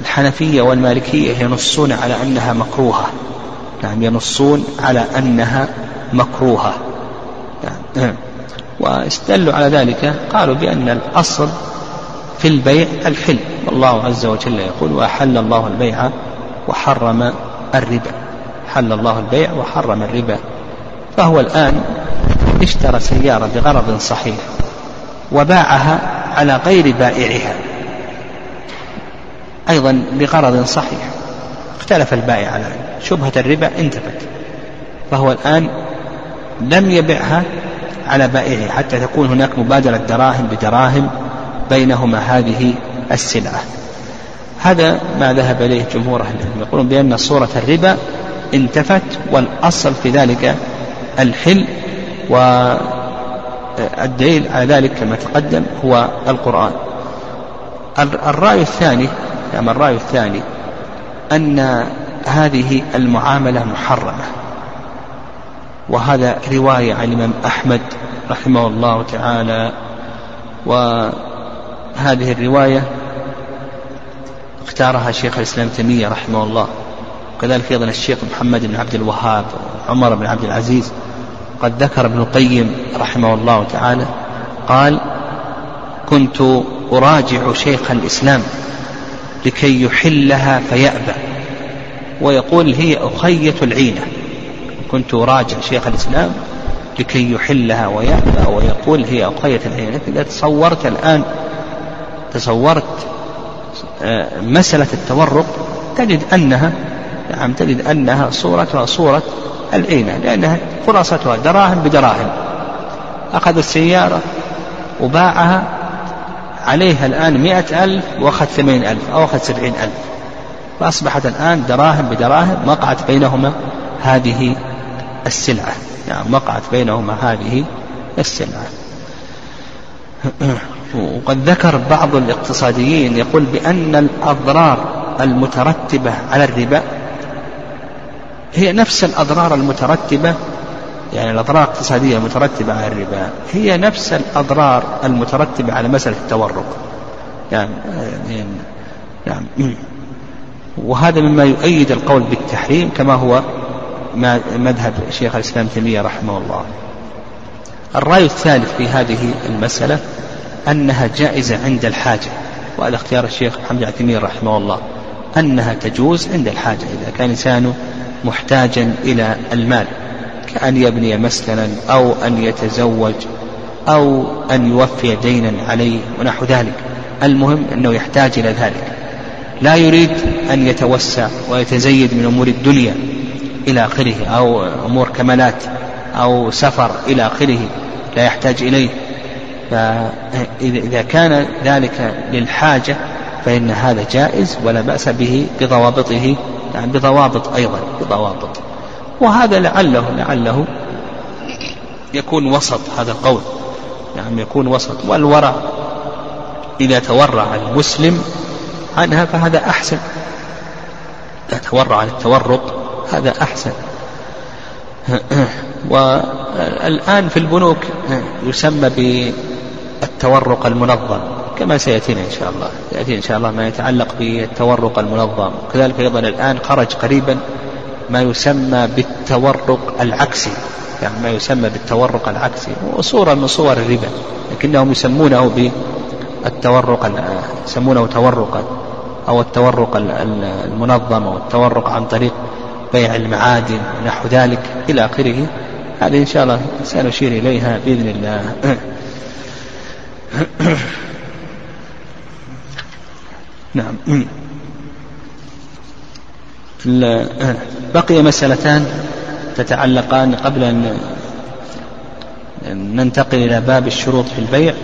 الحنفية والمالكية ينصون على أنها مكروهة. نعم ينصون على أنها مكروهة. نعم. واستدلوا على ذلك قالوا بأن الأصل في البيع الحل. والله عز وجل يقول وأحل الله البيع وحرم الربا. حل الله البيع وحرم الربا. فهو الآن اشترى سيارة بغرض صحيح وباعها على غير بائعها. أيضا بغرض صحيح. اختلف البائع على شبهة الربا انتفت. فهو الآن لم يبعها على بائعه حتى تكون هناك مبادلة دراهم بدراهم بينهما هذه السلعة. هذا ما ذهب إليه جمهور أهل العلم يقولون بأن صورة الربا انتفت والأصل في ذلك الحل والدليل على ذلك كما تقدم هو القرآن. الرأي الثاني يعني الرأي الثاني أن هذه المعاملة محرمة. وهذا رواية عن الإمام أحمد رحمه الله تعالى. وهذه الرواية اختارها شيخ الإسلام تيمية رحمه الله. وكذلك أيضا الشيخ محمد بن عبد الوهاب وعمر بن عبد العزيز. قد ذكر ابن القيم رحمه الله تعالى قال كنت أراجع شيخ الإسلام لكي يحلها فيأبى. ويقول هي أخية العينة. كنت أراجع شيخ الإسلام لكي يحلها ويأبى ويقول هي أخية العينة. إذا تصورت الآن تصورت آه، مسألة التورق تجد أنها نعم تجد أنها صورتها صورة العينة لأنها خلاصتها دراهم بدراهم. أخذ السيارة وباعها عليها الآن مئة ألف وأخذ ثمانين ألف أو أخذ سبعين ألف. فأصبحت الآن دراهم بدراهم وقعت بينهما هذه السلعة. يعني وقعت بينهما هذه السلعة. وقد ذكر بعض الاقتصاديين يقول بأن الأضرار المترتبة على الربا هي نفس الأضرار المترتبة يعني الأضرار الاقتصادية المترتبة على الربا. هي نفس الأضرار المترتبة على مسألة التورق. يعني, يعني, يعني. وهذا مما يؤيد القول بالتحريم كما هو مذهب شيخ الإسلام تيمية رحمه الله. الرأي الثالث في هذه المسألة أنها جائزة عند الحاجة وهذا اختيار الشيخ محمد عثيمين رحمه الله أنها تجوز عند الحاجة إذا كان إنسان محتاجا إلى المال. كأن يبني مسكنا أو أن يتزوج أو أن يوفي دينا عليه ونحو ذلك. المهم أنه يحتاج إلى ذلك. لا يريد أن يتوسع ويتزيد من أمور الدنيا إلى آخره أو أمور كمالات أو سفر إلى آخره. لا يحتاج إليه. فإذا كان ذلك للحاجة فإن هذا جائز ولا بأس به بضوابطه يعني بضوابط أيضا بضوابط. وهذا لعله لعله يكون وسط هذا القول. يعني يكون وسط. والورع إذا تورع المسلم عنها فهذا أحسن. إذا تورع عن التورق هذا أحسن. والآن في البنوك يسمى بالتورق المنظم كما سيأتينا إن شاء الله. يأتي إن شاء الله ما يتعلق بالتورق المنظم. كذلك أيضا الآن خرج قريبا ما يسمى بالتورق العكسي. يعني ما يسمى بالتورق العكسي. وصورة من صور الربا لكنهم يسمونه بالتورق يسمونه تورقا أو التورق المنظم أو التورق عن طريق بيع المعادن ونحو ذلك إلى آخره. هذه إن شاء الله سنشير إليها بإذن الله. نعم. بقي مسألتان تتعلقان قبل أن ننتقل إلى باب الشروط في البيع.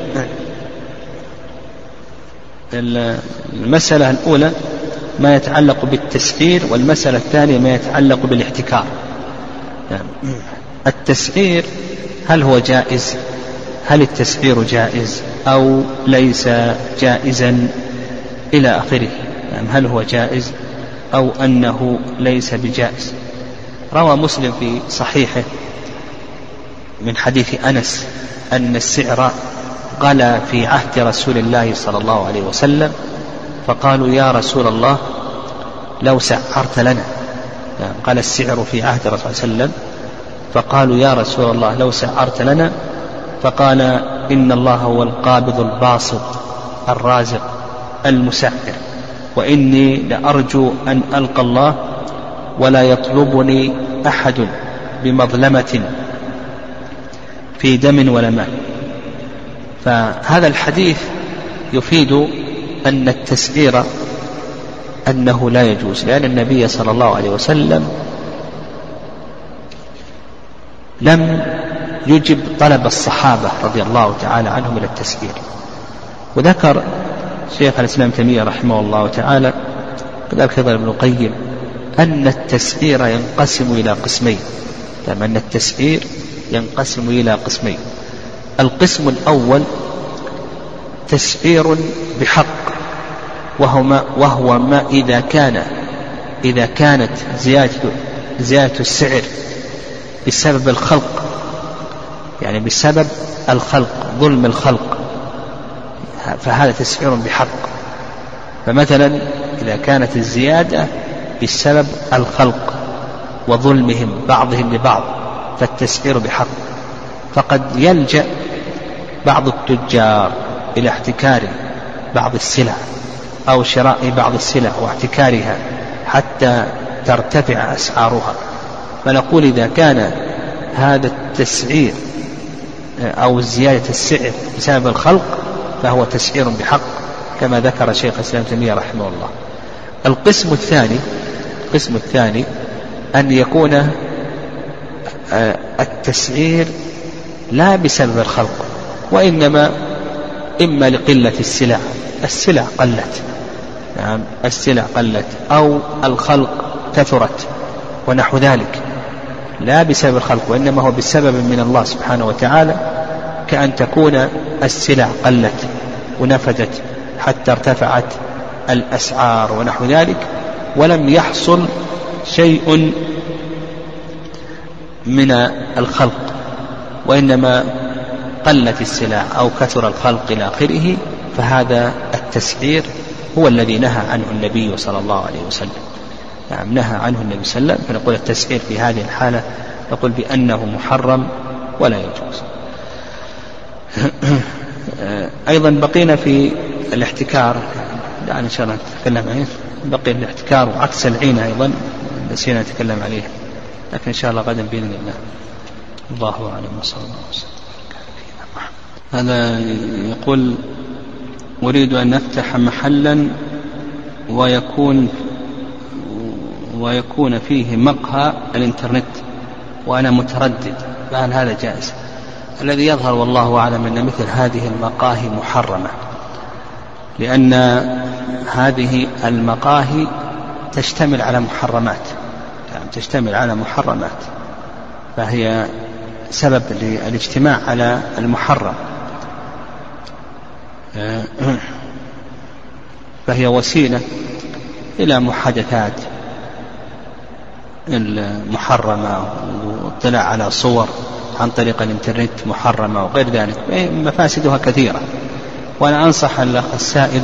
المسألة الأولى ما يتعلق بالتسعير والمسألة الثانية ما يتعلق بالاحتكار. يعني التسعير هل هو جائز؟ هل التسعير جائز أو ليس جائزا إلى آخره؟ يعني هل هو جائز؟ أو أنه ليس بجائز. روى مسلم في صحيحه من حديث أنس أن السعر قال في عهد رسول الله صلى الله عليه وسلم فقالوا يا رسول الله لو سعرت لنا. يعني قال السعر في عهد الرسول صلى الله عليه وسلم فقالوا يا رسول الله لو سعرت لنا فقال إن الله هو القابض الباسط الرازق المسعر. وإني لأرجو أن ألقى الله ولا يطلبني أحد بمظلمة في دم ولا مال. فهذا الحديث يفيد أن التسعير أنه لا يجوز لأن النبي صلى الله عليه وسلم لم يجب طلب الصحابة رضي الله تعالى عنهم إلى التسعير وذكر شيخ الإسلام تيمية رحمه الله تعالى كذلك أيضا ابن القيم أن التسعير ينقسم إلى قسمين. تمام أن التسعير ينقسم إلى قسمين. القسم الأول تسعير بحق وهو ما, وهو ما إذا كان إذا كانت زيادة زيادة السعر بسبب الخلق. يعني بسبب الخلق ظلم الخلق. فهذا تسعير بحق. فمثلا إذا كانت الزيادة بسبب الخلق وظلمهم بعضهم لبعض فالتسعير بحق. فقد يلجأ بعض التجار إلى احتكار بعض السلع أو شراء بعض السلع واحتكارها حتى ترتفع أسعارها. فنقول إذا كان هذا التسعير أو زيادة السعر بسبب الخلق فهو تسعير بحق كما ذكر شيخ الإسلام تيمية رحمه الله. القسم الثاني القسم الثاني أن يكون آه، التسعير لا بسبب الخلق وإنما إما لقلة السلع السلع قلت نعم السلع قلت أو الخلق كثرت ونحو ذلك لا بسبب الخلق وإنما هو بسبب من الله سبحانه وتعالى كأن تكون السلع قلت ونفدت حتى ارتفعت الأسعار ونحو ذلك ولم يحصل شيء من الخلق وإنما قلت السلع أو كثر الخلق إلى آخره فهذا التسعير هو الذي نهى عنه النبي صلى الله عليه وسلم. نعم نهى عنه النبي صلى الله عليه وسلم فنقول التسعير في هذه الحالة نقول بأنه محرم ولا يجوز. أيضا بقينا في الاحتكار. دعنا إن شاء الله نتكلم عليه. بقي الاحتكار وعكس العين أيضا نسينا نتكلم عليه. لكن إن شاء الله غدا بإذن الله. الله أعلم وصلى الله وسلم. هذا يقول أريد أن نفتح محلا ويكون ويكون فيه مقهى الإنترنت وأنا متردد. فهل هذا جائز؟ الذي يظهر والله أعلم أن مثل هذه المقاهي محرمة لأن هذه المقاهي تشتمل على محرمات يعني تشتمل على محرمات فهي سبب للاجتماع على المحرم. فهي وسيلة إلى محادثات المحرمة واطلاع على صور عن طريق الإنترنت محرمة وغير ذلك مفاسدها كثيرة. وأنا أنصح الأخ السائل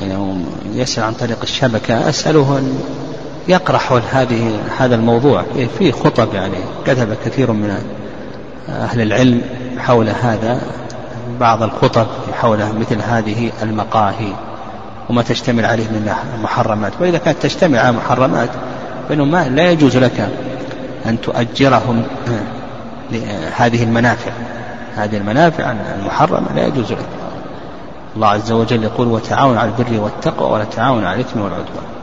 يعني يسأل عن طريق الشبكة أسأله أن يقرأ حول هذه هذا الموضوع. في خطب يعني كتب كثير من أهل العلم حول هذا بعض الخطب حول مثل هذه المقاهي وما تشتمل عليه من محرمات. وإذا كانت تجتمع على محرمات فإنه ما لا يجوز لك أن تؤجرهم. لهذه المنافع. هذه المنافع المحرمة لا يجوز لك الله عز وجل يقول وتعاون على البر والتقوى ولا تعاون على الإثم والعدوان.